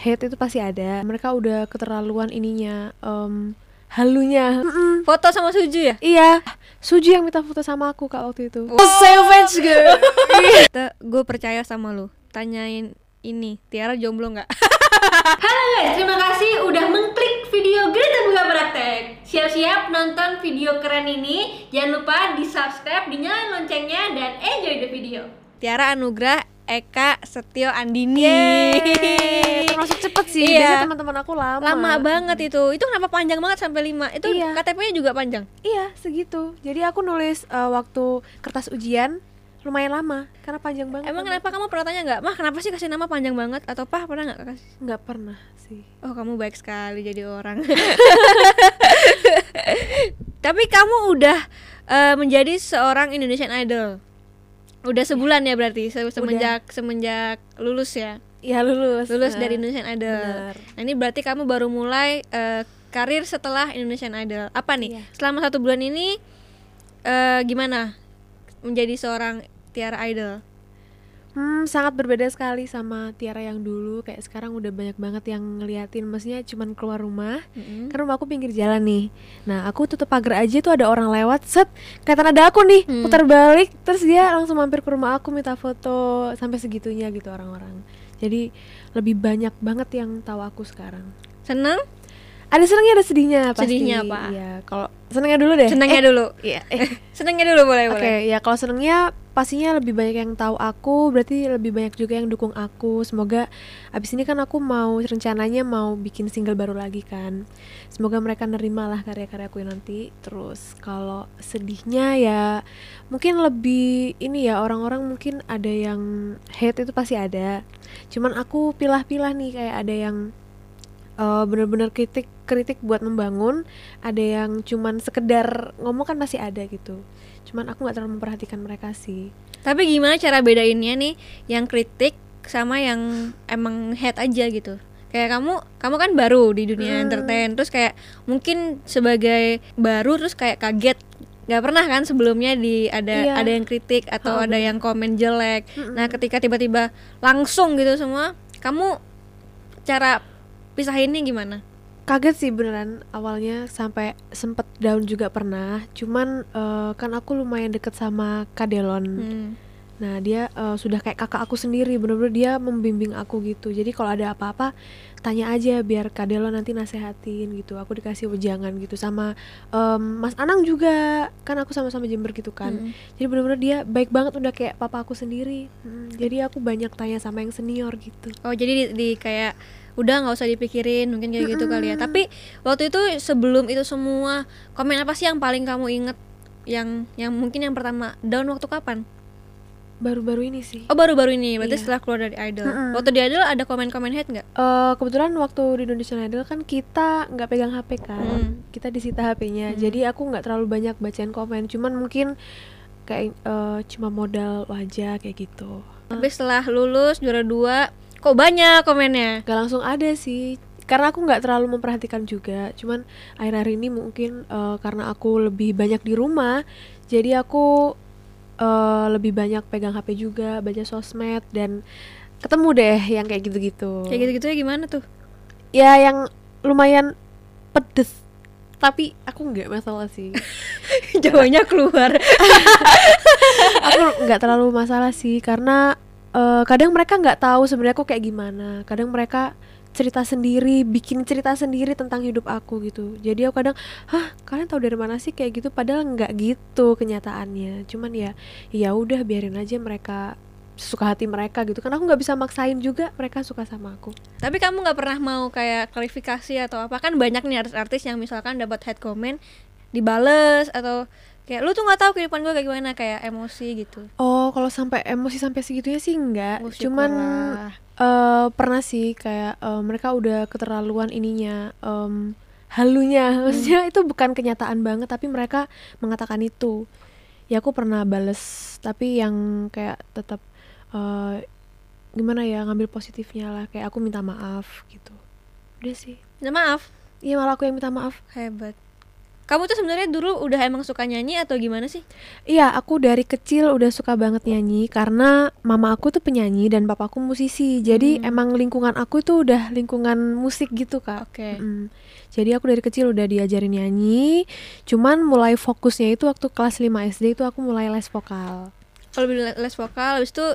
hate itu pasti ada mereka udah keterlaluan ininya em, halunya Mm-mm. Foto sama Suju ya? iya Suji yang minta foto sama aku kak waktu itu Wow. savage girl Gue percaya sama lu. Tanyain ini, Tiara jomblo nggak? Halo guys, terima kasih udah mengklik video Greta Buka Praktek. Siap-siap nonton video keren ini. Jangan lupa di subscribe, dinyalain loncengnya, dan enjoy the video. Tiara Anugrah Eka Setio Andini. Yeay, termasuk cepet sih Iya. biasanya teman-teman aku lama Lama banget itu. Itu kenapa panjang banget sampai 5? Itu Iya. KTP-nya juga panjang. iya segitu jadi aku nulis eh, waktu kertas ujian lumayan lama karena panjang banget Emang kenapa kamu pernah tanya nggak? Mah kenapa sih kasih nama panjang banget? Atau pah pernah nggak kasih? nggak pernah sih Oh kamu baik sekali jadi orang. Tapi kamu udah eh, menjadi seorang Indonesian Idol. Udah sebulan ya berarti se- semenjak semenjak lulus ya. ya lulus Lulus Nah, dari Indonesian Idol. Nah, ini berarti kamu baru mulai eh, karir setelah Indonesian Idol. Apa nih? Iya. Selama satu bulan ini eh, gimana menjadi seorang Tiara Idol? Hmm, sangat berbeda sekali sama Tiara yang dulu. Kayak sekarang udah banyak banget yang ngeliatin. Maksudnya cuman keluar rumah. Kan rumah aku pinggir jalan nih. Nah, aku tutup pagar aja tuh ada orang lewat. Set, kelihatan ada aku nih. Hmm. Putar balik, terus dia langsung mampir ke rumah aku minta foto. Sampai segitunya gitu orang-orang. Jadi lebih banyak banget yang tahu aku sekarang. Seneng? Ada senangnya, ada sedihnya pasti. Sedihnya apa? Iya, kalau senangnya dulu deh. Senengnya dulu. Iya. Eh, Senengnya dulu boleh Oke, boleh. ya kalau senengnya pastinya lebih banyak yang tahu aku, berarti lebih banyak juga yang dukung aku. Semoga abis ini kan aku mau rencananya mau bikin single baru lagi kan. Semoga mereka nerima lah karya-karyaku nanti. Terus kalau sedihnya ya mungkin lebih ini ya orang-orang mungkin ada yang hate itu pasti ada. Cuman aku pilah-pilah nih kayak ada yang eh, bener-bener kritik kritik buat membangun ada yang cuman sekedar ngomong kan masih ada gitu cuman aku nggak terlalu memperhatikan mereka sih Tapi gimana cara bedainnya nih yang kritik sama yang emang head aja gitu? Kayak kamu, kamu kan baru di dunia Hmm. entertain, terus kayak mungkin sebagai baru terus kayak kaget nggak pernah kan sebelumnya di ada Iya. ada yang kritik atau Oh, ada yang komen jelek. Nah ketika tiba-tiba langsung gitu semua, kamu cara pisahinnya gimana? kaget sih beneran awalnya sampai sempet down juga pernah. Cuman eh, kan aku lumayan deket sama Kadelon Hmm. nah dia eh, sudah kayak kakak aku sendiri bener-bener dia membimbing aku gitu. Jadi kalau ada apa-apa tanya aja biar Kadelon nanti nasehatin gitu. Aku dikasih wejangan gitu sama em, Mas Anang juga. Kan aku sama-sama Jember gitu kan. Hmm. jadi bener-bener dia baik banget udah kayak papa aku sendiri. Mm, jadi aku banyak tanya sama yang senior gitu. Oh jadi di, di kayak udah nggak usah dipikirin mungkin kayak gitu kali ya. Tapi waktu itu sebelum itu semua komen apa sih yang paling kamu inget yang yang mungkin yang pertama down waktu kapan? baru-baru ini sih Oh baru-baru ini berarti Iya. setelah keluar dari idol. Mm-mm. Waktu di idol ada komen-komen hate nggak? Eh, kebetulan waktu di Indonesian Idol kan kita nggak pegang HP kan, Hmm. kita disita HP-nya. Jadi aku nggak terlalu banyak bacain komen, cuman mungkin kayak eh, cuma modal wajah kayak gitu. Tapi setelah lulus juara dua kok banyak komennya? Gak langsung ada sih, karena aku nggak terlalu memperhatikan juga. Cuman akhir-akhir ini mungkin eh, karena aku lebih banyak di rumah, jadi aku eh, lebih banyak pegang HP juga, baca sosmed dan ketemu deh yang kayak gitu-gitu. Kayak gitu-gitu ya gimana tuh? ya yang lumayan pedes tapi aku nggak masalah sih Jawanya keluar. aku nggak terlalu masalah sih karena eh, kadang mereka nggak tahu sebenarnya aku kayak gimana. Kadang mereka cerita sendiri bikin cerita sendiri tentang hidup aku gitu. Jadi aku kadang hah kalian tahu dari mana sih kayak gitu? Padahal nggak gitu kenyataannya. Cuman ya ya udah biarin aja mereka suka hati mereka gitu. Kan aku nggak bisa maksain juga mereka suka sama aku. Tapi kamu nggak pernah mau kayak klarifikasi atau apa? Kan banyak nih artis-artis yang misalkan dapat hate comment dibales atau kayak lu tuh nggak tahu kehidupan gue kayak gimana kayak emosi gitu. Oh, kalau sampai emosi sampai segitunya sih enggak. Oh, Cuman eh, pernah sih kayak eh, mereka udah keterlaluan ininya em, halunya. Maksudnya itu bukan kenyataan banget tapi mereka mengatakan itu. Ya aku pernah bales tapi yang kayak tetap eh, gimana ya ngambil positifnya lah kayak aku minta maaf gitu. Udah sih. Minta maaf Iya malah aku yang minta maaf. hebat. Kamu tuh sebenarnya dulu udah emang suka nyanyi atau gimana sih Iya, aku dari kecil udah suka banget nyanyi karena mama aku tuh penyanyi dan papaku musisi. Jadi Hmm. emang lingkungan aku itu udah lingkungan musik gitu, Kak. Oke. Mm. Jadi aku dari kecil udah diajarin nyanyi. Cuman mulai fokusnya itu waktu kelas 5 SD itu aku mulai les vokal. kalau beli les vokal habis itu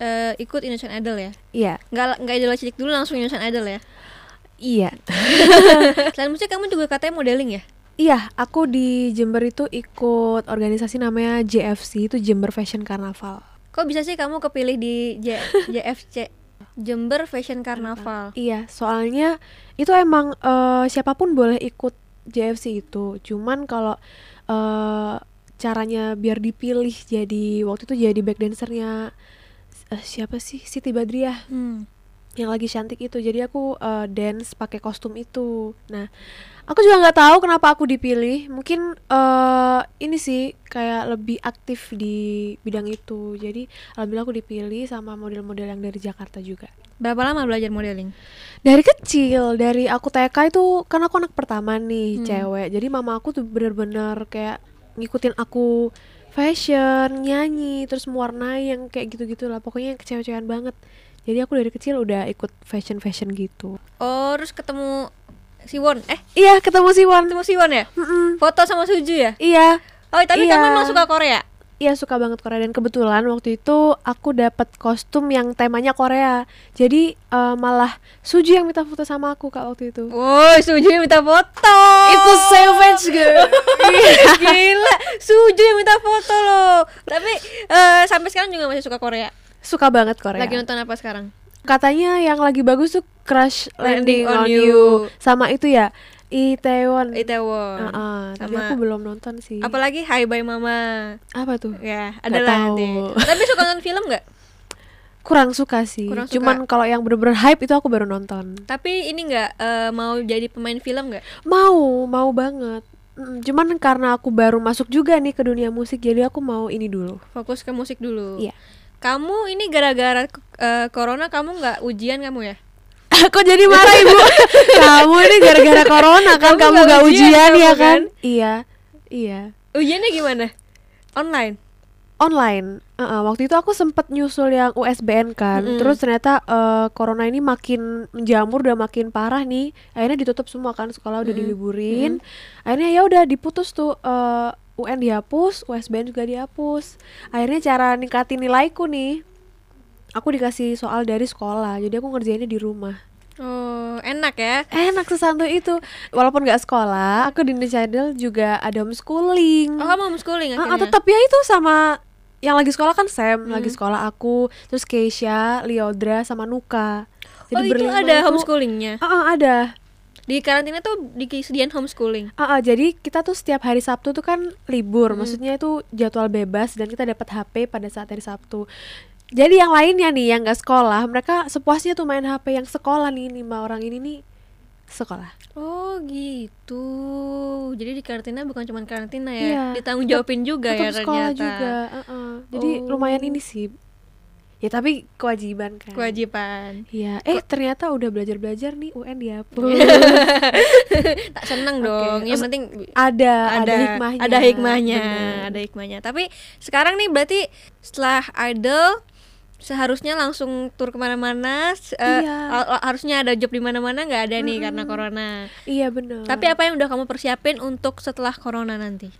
eh, ikut Indonesian Idol ya Iya, nggak nggak idola cilik dulu langsung Indonesian Idol ya iya. selain musik kamu juga katanya modeling ya Iya, aku di Jember itu ikut organisasi namanya JFC, itu Jember Fashion Carnaval. kok bisa sih kamu kepilih di J JFC Jember Fashion Carnaval Iya, soalnya itu emang eh, siapa pun boleh ikut JFC itu. Cuman kalau eh, caranya biar dipilih jadi waktu itu jadi back dancernya eh, siapa sih Siti Badriah hmm. Yang lagi cantik itu. Jadi aku eh, dance pakai kostum itu. Nah, aku juga nggak tahu kenapa aku dipilih. Mungkin eh ini sih kayak lebih aktif di bidang itu. Jadi alhamdulillah aku dipilih sama model-model yang dari Jakarta juga. berapa lama belajar modeling Dari kecil, dari aku TK itu kan aku anak pertama nih, Hmm. cewek. Jadi mama aku tuh bener-bener kayak ngikutin aku fashion, nyanyi, terus mewarnai yang kayak gitu-gitu lah. Pokoknya yang kecewa-cewekan banget. Jadi aku dari kecil udah ikut fashion-fashion gitu. oh terus ketemu Siwon eh Iya, ketemu si Wan. ketemu Siwon ya Mm-mm. foto sama Suju ya Iya, oh tapi Iya. kamu emang suka Korea iya suka banget Korea dan kebetulan waktu itu aku dapat kostum yang temanya Korea. Jadi eh, malah Suju yang minta foto sama aku kak waktu itu. Woi, Suju yang minta foto. Itu savage girl. Gila, Suju yang minta foto loh. Tapi eh, sampai sekarang juga masih suka Korea. Suka banget Korea. Lagi nonton apa sekarang? katanya yang lagi bagus tuh Crash Landing Landing, on on, You. you. sama itu ya Itaewon Itaewon. Heeh, tapi Sama- aku belum nonton sih Apalagi Hi Bye Mama. apa tuh Ya, Nggak adalah nanti. Tapi suka nonton film nggak? kurang suka sih Kurang suka. cuman kalau yang bener-bener hype itu aku baru nonton Tapi ini nggak eh, mau jadi pemain film nggak? mau mau banget Mm, cuman karena aku baru masuk juga nih ke dunia musik jadi aku mau ini dulu Fokus ke musik dulu. Iya. Kamu ini gara-gara eh, corona kamu nggak ujian kamu ya? Kok jadi marah ibu? kamu ini gara-gara corona kan Kamu kamu, nggak gak ujian ujian, kamu ya kan? kan? Iya, iya. Ujiannya gimana? Online. Online. Heeh, waktu itu aku sempet nyusul yang USBN kan. Mm-mm. Terus ternyata eh, corona ini makin menjamur udah makin parah nih. Akhirnya ditutup semua kan sekolah udah Mm-mm. diliburin. Akhirnya ya udah diputus tuh eh, UN dihapus, USBN juga dihapus. Akhirnya cara ningkatin nilaiku nih. Aku dikasih soal dari sekolah, jadi aku ngerjainnya di rumah. Oh, enak ya. enak sesantuy itu walaupun nggak sekolah aku di Indonesia Idol juga ada homeschooling Oh, kamu homeschooling Ah, ah, akhirnya. tetap ya itu sama yang lagi sekolah kan Sam Hmm. lagi sekolah aku terus Keisha Liodra sama Nuka oh, itu ada itu- homeschoolingnya. Ah, ah, ada Di karantina tuh disediain homeschooling. Ah, ah, jadi kita tuh setiap hari Sabtu tuh kan libur Hmm. maksudnya itu jadwal bebas dan kita dapat HP pada saat hari Sabtu jadi yang lainnya nih yang nggak sekolah mereka sepuasnya tuh main HP yang sekolah nih lima orang ini nih sekolah Oh gitu. Jadi di karantina bukan cuma karantina ya, Iya, ditanggung jawabin juga ya sekolah ternyata. juga uh-uh. jadi Oh. lumayan ini sih ya tapi kewajiban kan Kewajiban. Iya, eh ternyata udah belajar-belajar nih UN dihapus. tak seneng dong. Yang Terus penting ada, ada ada hikmahnya. ada hikmahnya, Bener. ada hikmahnya. Tapi sekarang nih berarti setelah idol seharusnya langsung tur ke mana-mana. Iya. ha- harusnya ada job di mana-mana nggak ada nih karena corona. Iya benar. Tapi apa yang udah kamu persiapin untuk setelah corona nanti?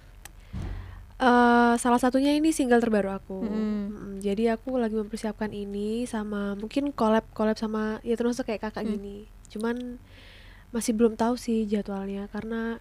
Eh, salah satunya ini single terbaru aku. Mm. Mm, Jadi aku lagi mempersiapkan ini sama mungkin collab collab sama ya termasuk kayak kakak Hmm. gini. Cuman masih belum tahu sih jadwalnya karena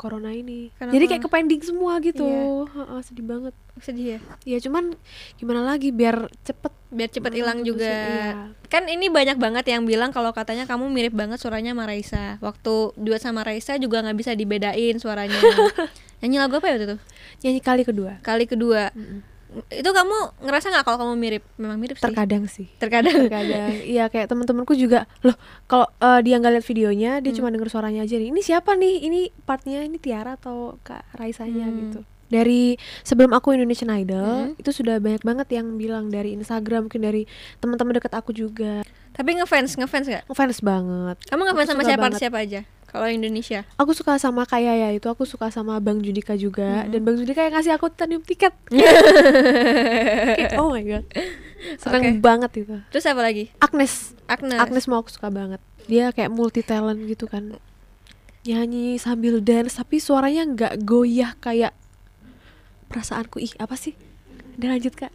corona ini. Karena Jadi kayak ke pending semua gitu. Iya. Heeh, sedih banget. Sedih ya. Ya cuman gimana lagi biar cepet Biar cepet Mm, hilang juga. iya. Kan ini banyak banget yang bilang kalau katanya kamu mirip banget suaranya sama Raisa. Waktu duet sama Raisa juga nggak bisa dibedain suaranya. Nyanyi lagu apa ya waktu itu? nyanyi kali kedua. Kali kedua. Mm-mm. Itu kamu ngerasa nggak kalau kamu mirip? Memang mirip sih. Terkadang sih. Terkadang. Terkadang iya kayak temen-temenku juga loh kalau eh, dia nggak lihat videonya dia Hmm. cuma denger suaranya aja nih ini siapa nih ini partnya ini Tiara atau Kak Raisanya Hmm. gitu dari sebelum aku Indonesian Idol Hmm. itu sudah banyak banget yang bilang dari Instagram mungkin dari teman-teman dekat aku juga Tapi ngefans, ngefans nggak? ngefans banget Kamu ngefans Aku sama siapa banget. siapa aja? Kalau Indonesia. Aku suka sama kayak ya itu aku suka sama Bang Judika juga dan Bang Judika yang ngasih aku titanium tiket. Oh my god. Seneng Oke. banget itu. Terus apa lagi? Agnes. Agnes. Agnes mau aku suka banget. Dia kayak multi talent gitu kan. Nyanyi sambil dance tapi suaranya nggak goyah kayak perasaanku ih apa sih? Udah lanjut kak.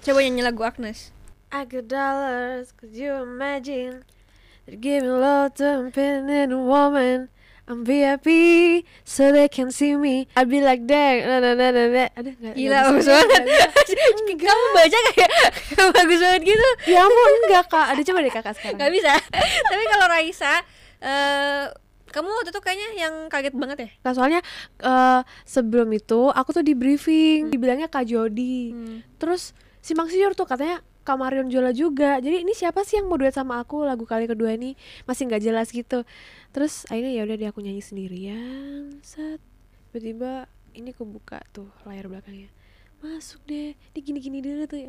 Coba nyanyi lagu Agnes. I got dollars, could you imagine? They're giving love to a independent woman. I'm VIP, so they can see me. I'd be like that. Na, na, na, na, na. Aduh, nggak- Gila, bagus banget. Kamu baca kayak bagus banget gitu. ya ampun, enggak kak. Ada coba deh kakak sekarang. Gak bisa. Tapi kalau Raisa, eh kamu waktu itu kayaknya yang kaget banget ya? Nah, soalnya eh, sebelum itu aku tuh di briefing, dibilangnya Kak Jody. Hmm. Terus simpang siur tuh katanya Kak Marion Jola juga. Jadi ini siapa sih yang mau duet sama aku lagu kali kedua ini masih nggak jelas gitu. Terus akhirnya ya udah deh aku nyanyi sendirian. Set. Tiba-tiba ini aku buka tuh layar belakangnya. Masuk deh. Ini gini-gini dulu tuh ya.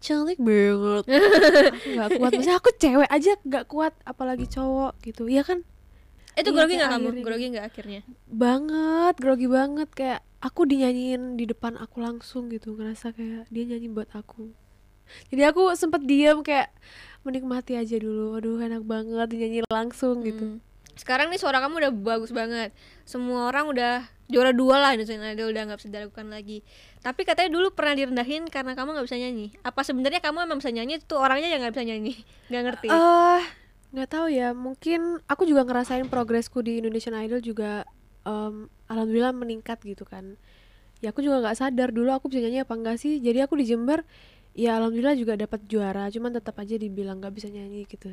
Cantik banget. aku nggak kuat. Maksudnya aku cewek aja nggak kuat apalagi cowok gitu. Iya kan? Itu Iya, grogi nggak kamu? Grogi nggak akhirnya? banget grogi banget kayak aku dinyanyiin di depan aku langsung gitu ngerasa kayak dia nyanyi buat aku jadi aku sempet diam kayak menikmati aja dulu aduh enak banget dinyanyi langsung gitu Hmm. Sekarang nih suara kamu udah bagus banget. Semua orang udah juara dua lah Indonesian Idol udah nggak bisa dilakukan lagi. Tapi katanya dulu pernah direndahin karena kamu nggak bisa nyanyi. Apa sebenarnya kamu emang bisa nyanyi itu orangnya yang nggak bisa nyanyi? Nggak ngerti. eh nggak tahu ya mungkin aku juga ngerasain progresku di Indonesian Idol juga em, alhamdulillah meningkat gitu kan ya aku juga nggak sadar dulu aku bisa nyanyi apa enggak sih jadi aku di Jember ya alhamdulillah juga dapat juara cuman tetap aja dibilang nggak bisa nyanyi gitu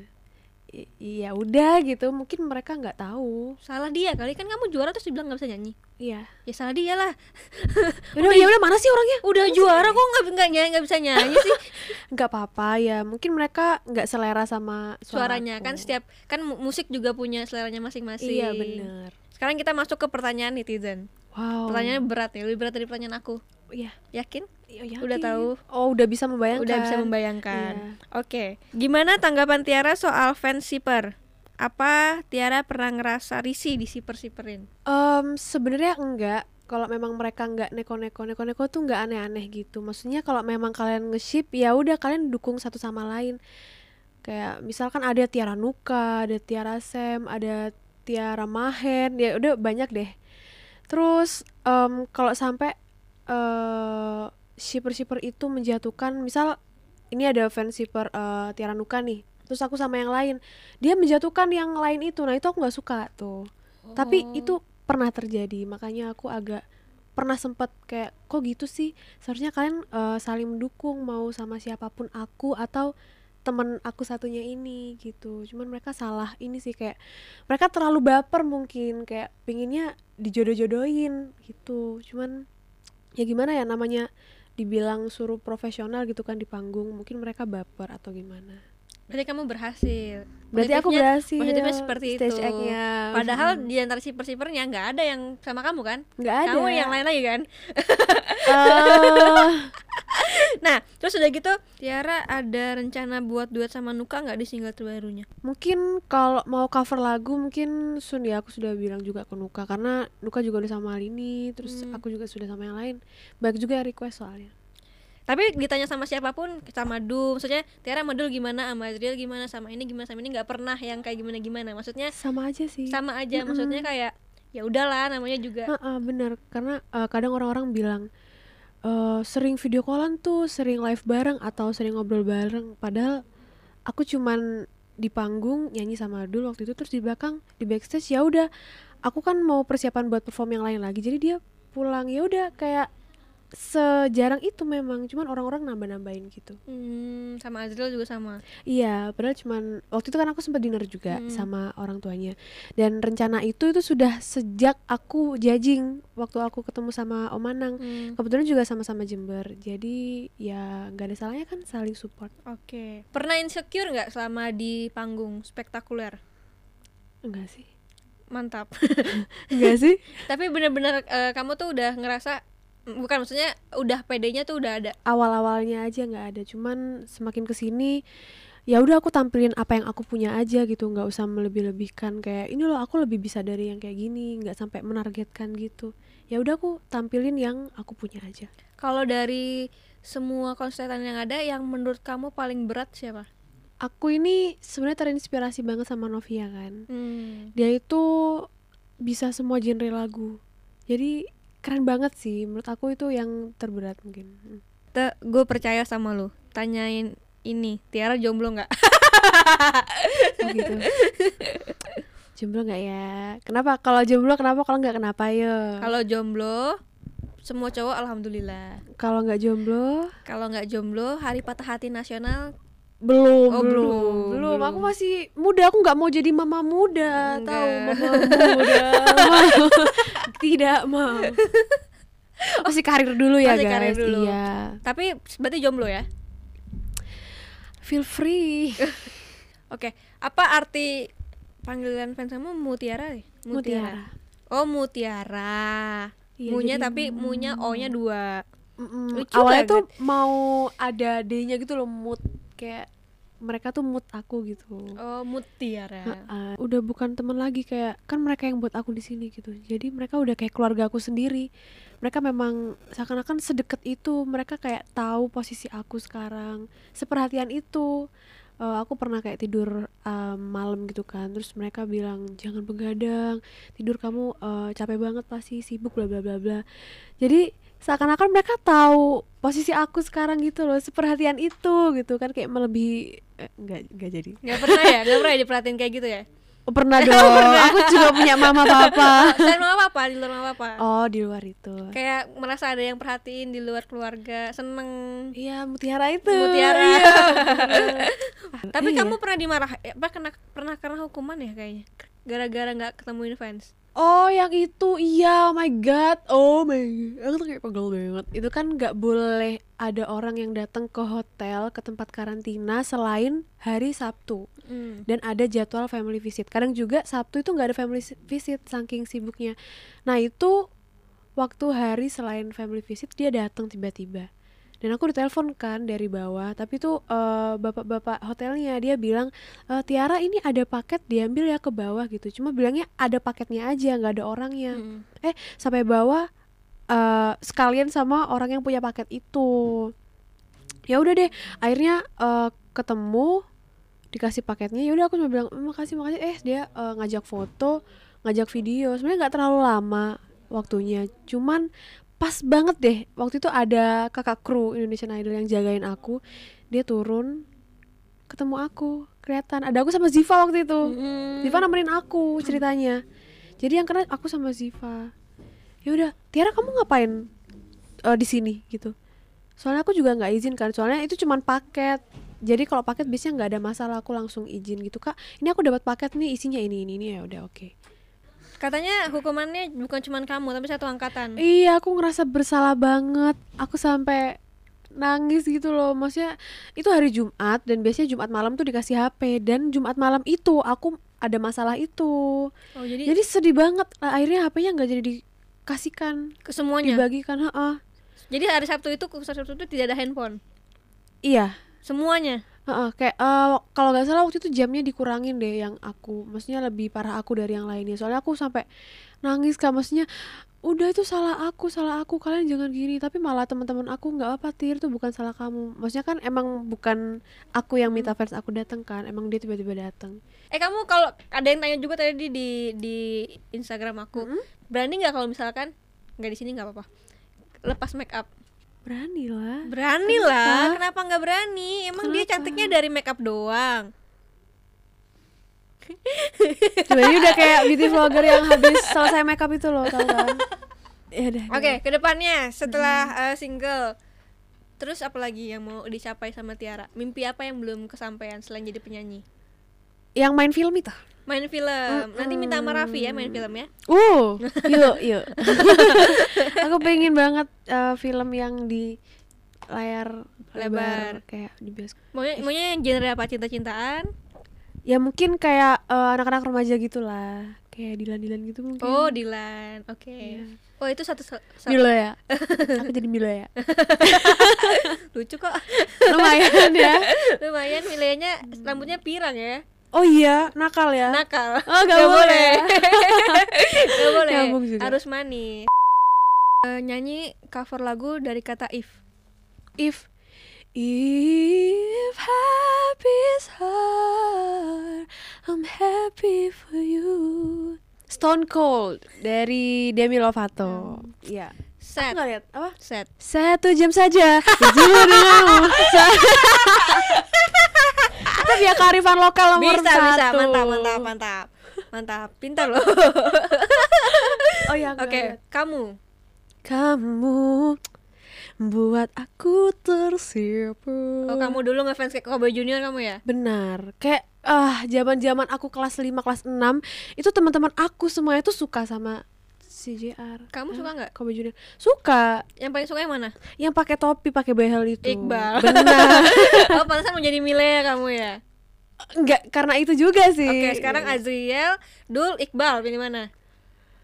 iya udah gitu mungkin mereka nggak tahu Salah dia kali kan kamu juara terus dibilang nggak bisa nyanyi. iya Ya salah dia lah. udah ya udah mana sih orangnya Udah juara kok nggak nggak nyanyi nggak bisa nyanyi sih nggak apa-apa ya mungkin mereka nggak selera sama suaranya kan setiap kan mu- musik juga punya seleranya masing-masing. iya bener Sekarang kita masuk ke pertanyaan netizen. wow Pertanyaannya berat nih, lebih berat dari pertanyaan aku. iya Yakin? Iya, Udah yakin. tahu? oh udah bisa membayangkan Udah bisa membayangkan. Iya. Oke. Gimana tanggapan Tiara soal fans shipper? Apa Tiara pernah ngerasa risih di shipper-shipperin? Em, sebenarnya enggak kalau memang mereka enggak neko-neko neko-neko tuh enggak aneh-aneh gitu maksudnya kalau memang kalian nge-ship ya udah kalian dukung satu sama lain kayak misalkan ada Tiara Nuka ada Tiara Sam ada Tiara Mahen ya udah banyak deh terus em, kalau sampai eh shipper-shipper itu menjatuhkan misal ini ada fans shipper eh, Tiara Nuka nih terus aku sama yang lain dia menjatuhkan yang lain itu. Nah itu aku nggak suka tuh. Tapi Oh. itu pernah terjadi makanya aku agak pernah sempet kayak kok gitu sih? Seharusnya kalian eh, saling mendukung mau sama siapa pun aku atau temen aku satunya ini gitu. Cuman mereka salah ini sih kayak mereka terlalu baper mungkin kayak pinginnya dijodoh-jodohin gitu. Cuman ya gimana ya namanya dibilang suruh profesional gitu kan di panggung mungkin mereka baper atau gimana Berarti kamu berhasil. berarti aku berhasil Positifnya seperti stage itu. act-nya. Padahal Mhm. di antara shipper-shippernya nggak ada yang sama kamu kan? nggak ada Kamu yang lain lagi kan? Eh, Nah, terus udah gitu Tiara ada rencana buat duet sama Nuka nggak di single terbarunya? mungkin kalau mau cover lagu mungkin Sun ya aku sudah bilang juga ke Nuka karena Nuka juga udah sama Alini terus Hmm. aku juga sudah sama yang lain banyak juga request soalnya Tapi ditanya sama siapa pun, sama Dul, maksudnya Tiara sama Dul gimana, sama Azriel gimana, sama ini gimana, sama ini nggak pernah yang kayak gimana gimana. Maksudnya sama aja sih. sama aja, Mm-mm. maksudnya kayak ya udahlah namanya juga. Heeh, bener. Karena eh, kadang orang-orang bilang eh, sering video callan tuh sering live bareng atau sering ngobrol bareng. Padahal aku cuman di panggung nyanyi sama Dul waktu itu terus di belakang di backstage ya udah. Aku kan mau persiapan buat perform yang lain lagi. Jadi dia pulang ya udah kayak sejarang itu memang cuman orang-orang nambah-nambahin gitu Hmm, sama Azriel juga sama. Iya, padahal cuman waktu itu kan aku sempat dinner juga Hmm. sama orang tuanya. Dan rencana itu itu sudah sejak aku judging waktu aku ketemu sama Om Anang. Hmm, Kebetulan juga sama-sama Jember. Jadi ya nggak ada salahnya kan saling support. Oke. Pernah insecure nggak selama di panggung spektakuler? Enggak sih. Mantap. Enggak sih? Tapi bener-bener eh, kamu tuh udah ngerasa bukan maksudnya udah pedenya tuh udah ada. Awal-awalnya aja nggak ada. Cuman semakin ke sini ya udah aku tampilin apa yang aku punya aja gitu nggak usah melebih-lebihkan kayak ini loh aku lebih bisa dari yang kayak gini nggak sampai menargetkan gitu ya udah aku tampilin yang aku punya aja Kalau dari semua konstelatan yang ada, yang menurut kamu paling berat siapa? aku ini sebenarnya terinspirasi banget sama Novia kan Hmm. dia itu bisa semua genre lagu jadi keren banget sih menurut aku itu yang terberat mungkin Hmm. gue percaya sama lu. Tanyain ini, Tiara jomblo nggak? Oh gitu jomblo nggak ya kenapa kalau jomblo kenapa kalau nggak kenapa ya Kalau jomblo, semua cowok alhamdulillah. kalau nggak jomblo Kalau nggak jomblo, hari patah hati nasional belum Oh, belum belum, belum aku masih muda aku nggak mau jadi mama muda tahu Enggak. mama muda tidak mau masih karir dulu ya Masih guys karir dulu. iya Tapi berarti jomblo ya? feel free Oke, apa arti panggilan fans kamu Mutiara nih? mutiara Oh, Mutiara. Iya, Munya jadi- tapi munya O-nya dua. Mm-mm. Lucu awalnya tuh mau ada D-nya gitu loh mood kayak mereka tuh mood aku gitu. Oh, Mutiara. Heeh. udah bukan teman lagi kayak kan mereka yang buat aku di sini gitu. Jadi mereka udah kayak keluarga aku sendiri. Mereka memang seakan-akan sedekat itu. Mereka kayak tahu posisi aku sekarang. Seperhatian itu. Eh, aku pernah kayak tidur eh, malam gitu kan. Terus mereka bilang jangan begadang. Tidur kamu eh, capek banget pasti sibuk bla bla bla bla. Jadi seakan-akan mereka tahu posisi aku sekarang gitu loh seperhatian itu gitu kan kayak melebihi eh, enggak enggak jadi Gak pernah ya? Gak pernah ya diperhatiin kayak gitu ya? Oh, pernah dong. Aku juga punya mama papa. Selain mama apa? Di luar mama apa? Oh, di luar itu. Kayak merasa ada yang perhatiin di luar keluarga, seneng. Iya, mutiara itu. Mutiara. Iya. Tapi Iya. kamu pernah dimarah, apa kena pernah kena hukuman ya kayaknya? Gara-gara nggak ketemuin fans. Oh, yang itu iya, oh my god. Oh my god. Aku tuh kayak pegel banget. Itu kan nggak boleh ada orang yang datang ke hotel ke tempat karantina selain hari Sabtu Hmm. dan ada jadwal family visit. Kadang juga Sabtu itu nggak ada family si- visit saking sibuknya. Nah, itu waktu hari selain family visit dia datang tiba-tiba. Dan aku ditelepon kan dari bawah, tapi tuh eh, bapak-bapak hotelnya dia bilang "Eh, Tiara ini ada paket diambil ya ke bawah gitu. Cuma bilangnya ada paketnya aja, nggak ada orangnya. Hmm. Eh sampai bawah eh, sekalian sama orang yang punya paket itu. Ya udah deh, akhirnya eh, ketemu dikasih paketnya. Ya udah aku cuma bilang "Mm, makasih makasih. Eh dia eh, ngajak foto, ngajak video. Sebenarnya nggak terlalu lama waktunya. Cuman pas banget deh. Waktu itu ada kakak kru Indonesian Idol yang jagain aku. Dia turun ketemu aku. Kelihatan ada aku sama Ziva waktu itu. Ziva nemenin aku ceritanya. Jadi yang kena aku sama Ziva. Ya udah Tiara kamu ngapain eh, di sini? Gitu. Soalnya aku juga nggak izin kan. Soalnya itu cuman paket. Jadi kalau paket biasanya nggak ada masalah aku langsung izin gitu kak ini aku dapat paket nih isinya ini ini ini. Ya udah oke Katanya hukumannya bukan cuma kamu tapi satu angkatan. iya aku ngerasa bersalah banget aku sampai nangis gitu loh maksudnya itu hari Jumat dan biasanya Jumat malam tuh dikasih HP dan Jumat malam itu aku ada masalah itu Oh, jadi, jadi sedih banget Lah, akhirnya HP-nya nggak jadi dikasihkan ke semuanya. dibagikan heeh. Jadi hari Sabtu itu ke Sabtu itu tidak ada handphone. iya Semuanya. Heeh. kayak eh, kalau nggak salah waktu itu jamnya dikurangin deh yang aku maksudnya lebih parah aku dari yang lainnya. Soalnya aku sampai nangis kan maksudnya udah itu salah aku salah aku. Kalian jangan gini. Tapi malah teman-teman aku nggak apa tir. Itu bukan salah kamu. Maksudnya kan emang bukan aku yang minta fans aku datang kan. Emang dia tiba-tiba datang Eh kamu kalau ada yang tanya juga tadi di di Instagram aku, berani nggak kalau misalkan nggak di sini nggak apa-apa, lepas make up? Berani lah Berani lah, kenapa nggak berani? Emang dia cantiknya dari make up doang. Coba ini udah kayak beauty vlogger yang habis selesai makeup itu loh tau kan ya udah Oke, ke depannya setelah uh, single, terus apa lagi yang mau dicapai sama Tiara? Mimpi apa yang belum kesampaian selain jadi penyanyi? yang main film itu Main film. Nanti minta sama Raffi ya main film ya. Uh, yuk, yuk. Aku pengen banget eh, film yang di layar lebar, Lebar. kayak di bioskop. Maunya maunya yang genre apa? Cinta-cintaan? Ya mungkin kayak eh, anak-anak remaja gitulah, kayak Dilan-Dilan gitu mungkin Oh, Dilan. Oke. Iya. Oh, itu satu, satu Milo ya aku jadi Milo ya lucu kok. lumayan ya Lumayan nilainya rambutnya pirang ya. Oh iya nakal ya Nakal. oh gak, Nggak boleh, Gak boleh. Nyambung juga. Harus manis. Eh, nyanyi cover lagu dari kata if. if if happy is hard I'm happy for you Stone Cold dari Demi Lovato Iya Set. Aku lihat apa Set. satu jam saja berjumpa denganmu Kita biar kearifan lokal nomor Bisa, satu bisa. Mantap, mantap, mantap. Mantap. Pintar loh. oh ya aku Oke, lihat. kamu. kamu buat aku tersipu Oh, kamu dulu ngefans kayak Cowboy Junior kamu ya? Benar. Kayak ah zaman-zaman aku kelas 5, kelas 6 itu teman-teman aku semuanya tuh suka sama CJR. Kamu suka nggak? Kobe Junior. Suka. Yang paling suka yang mana? Yang pakai topi, pakai behel itu. Iqbal. Benar. oh, pantesan menjadi Mile kamu ya. Enggak, karena itu juga sih. Oke, sekarang Azriel, Dul, Iqbal, pilih mana?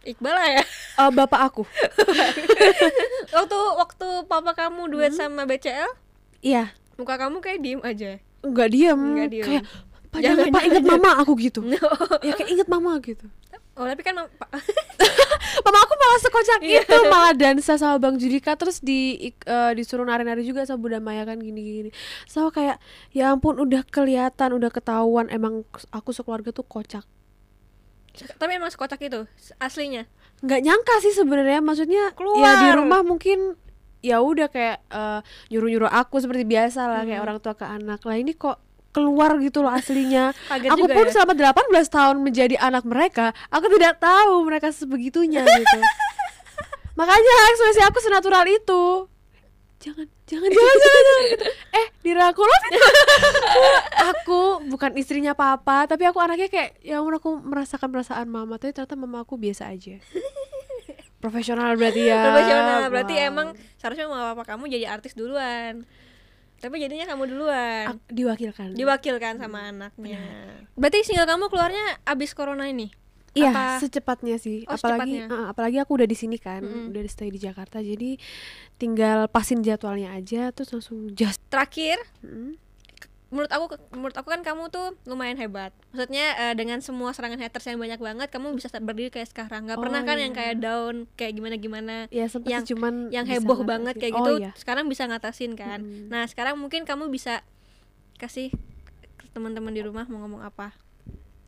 Iqbal lah ya. Eh, bapak aku. waktu waktu papa kamu duet sama BCL, Iya. muka kamu kayak diem aja. Enggak diam. Enggak diem. Kayak Pak Jangan, jangan Pak inget mama aku gitu. ya kayak inget mama gitu. Oh, tapi kan mam- pa- Mama aku malah sekocak Iya. itu malah dansa sama Bang Judika terus di eh, disuruh nari-nari juga sama Bunda Maya kan gini-gini. So kayak ya ampun udah kelihatan udah ketahuan emang aku sekeluarga tuh kocak. tapi emang sekocak itu aslinya. nggak nyangka sih sebenarnya maksudnya ya Keluar. di rumah mungkin ya udah kayak eh, nyuruh-nyuruh aku seperti biasa lah kayak Hmm. orang tua ke anak. Lah ini kok keluar gitu loh aslinya. Kaget aku pun ya? selama 18 tahun menjadi anak mereka, aku tidak tahu mereka sebegitunya gitu. Makanya ekspresi aku senatural itu. Jangan, jangan, jangan, jangan, jangan gitu. Eh, dirangkul aku bukan istrinya papa, tapi aku anaknya kayak ya ampun aku merasakan perasaan mama, tapi ternyata mama aku biasa aja. Profesional berarti ya. Profesional, berarti Wow. emang seharusnya mama papa kamu jadi artis duluan. Tapi jadinya kamu duluan. Ak- diwakilkan. Diwakilkan sama anaknya. Berarti single kamu keluarnya abis corona ini? Iya, Apa- secepatnya sih. Oh, apalagi secepatnya. eh, apalagi aku udah di sini kan, Mm-mm. udah stay di Jakarta. Jadi tinggal pasin jadwalnya aja terus langsung just. Terakhir, Mm. Menurut aku menurut aku kan kamu tuh lumayan hebat. Maksudnya eh, dengan semua serangan haters yang banyak banget, kamu bisa berdiri kayak sekarang. Gak Oh, pernah kan iya. yang kayak down, kayak gimana-gimana. Ya sempat Yang- cuman yang heboh ngatasin. banget kayak Oh, gitu iya. sekarang bisa ngatasin kan Mm-mm. nah sekarang mungkin kamu bisa kasih teman-teman di rumah mau ngomong apa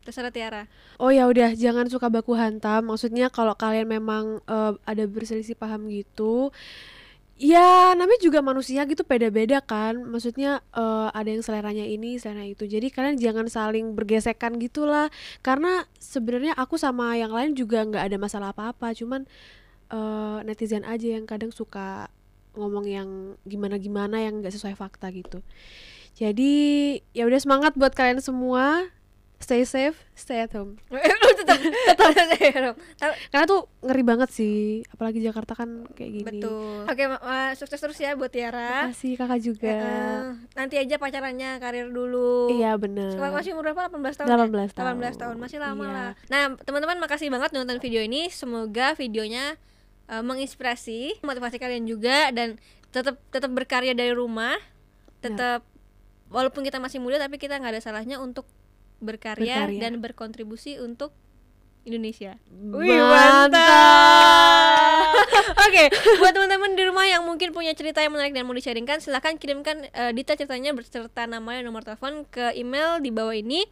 terserah Tiara Oh ya udah jangan suka baku hantam. Maksudnya kalau kalian memang eh, ada berselisih paham gitu, ya namanya juga manusia gitu beda-beda kan. Maksudnya eh, ada yang seleranya ini, selera itu. Jadi kalian jangan saling bergesekan gitulah. Karena sebenarnya aku sama yang lain juga nggak ada masalah apa-apa. Cuman eh, netizen aja yang kadang suka ngomong yang gimana-gimana yang nggak sesuai fakta gitu. Jadi ya udah semangat buat kalian semua. Stay safe, stay at home. tetap tetap Tapi- Karena tuh ngeri banget sih, apalagi Jakarta kan kayak gini. betul oke Ma- Ma, sukses terus ya buat Tiara Makasih kakak juga. Eh, nanti aja pacarannya karir dulu Iya bener. Sekarang masih umur berapa? 18 tahun 18 ya? 18 tahun. tahun, masih lama Iya. lah Nah teman-teman makasih banget nonton video ini Semoga videonya eh, menginspirasi Motivasi kalian juga Dan tetap tetap berkarya dari rumah Tetap Walaupun kita masih muda tapi kita nggak ada salahnya untuk berkarya, Berkarya. dan berkontribusi untuk Indonesia. Mantap. Oke, buat teman-teman di rumah yang mungkin punya cerita yang menarik dan mau di-sharingkan, silahkan kirimkan eh, detail ceritanya berserta nama dan nomor telepon ke email di bawah ini.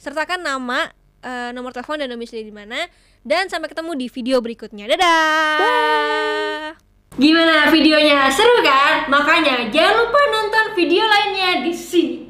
Sertakan nama, eh, nomor telepon dan domisili di mana. Dan sampai ketemu di video berikutnya. Dadah. Gimana videonya? Seru kan? Makanya jangan lupa nonton video lainnya di sini.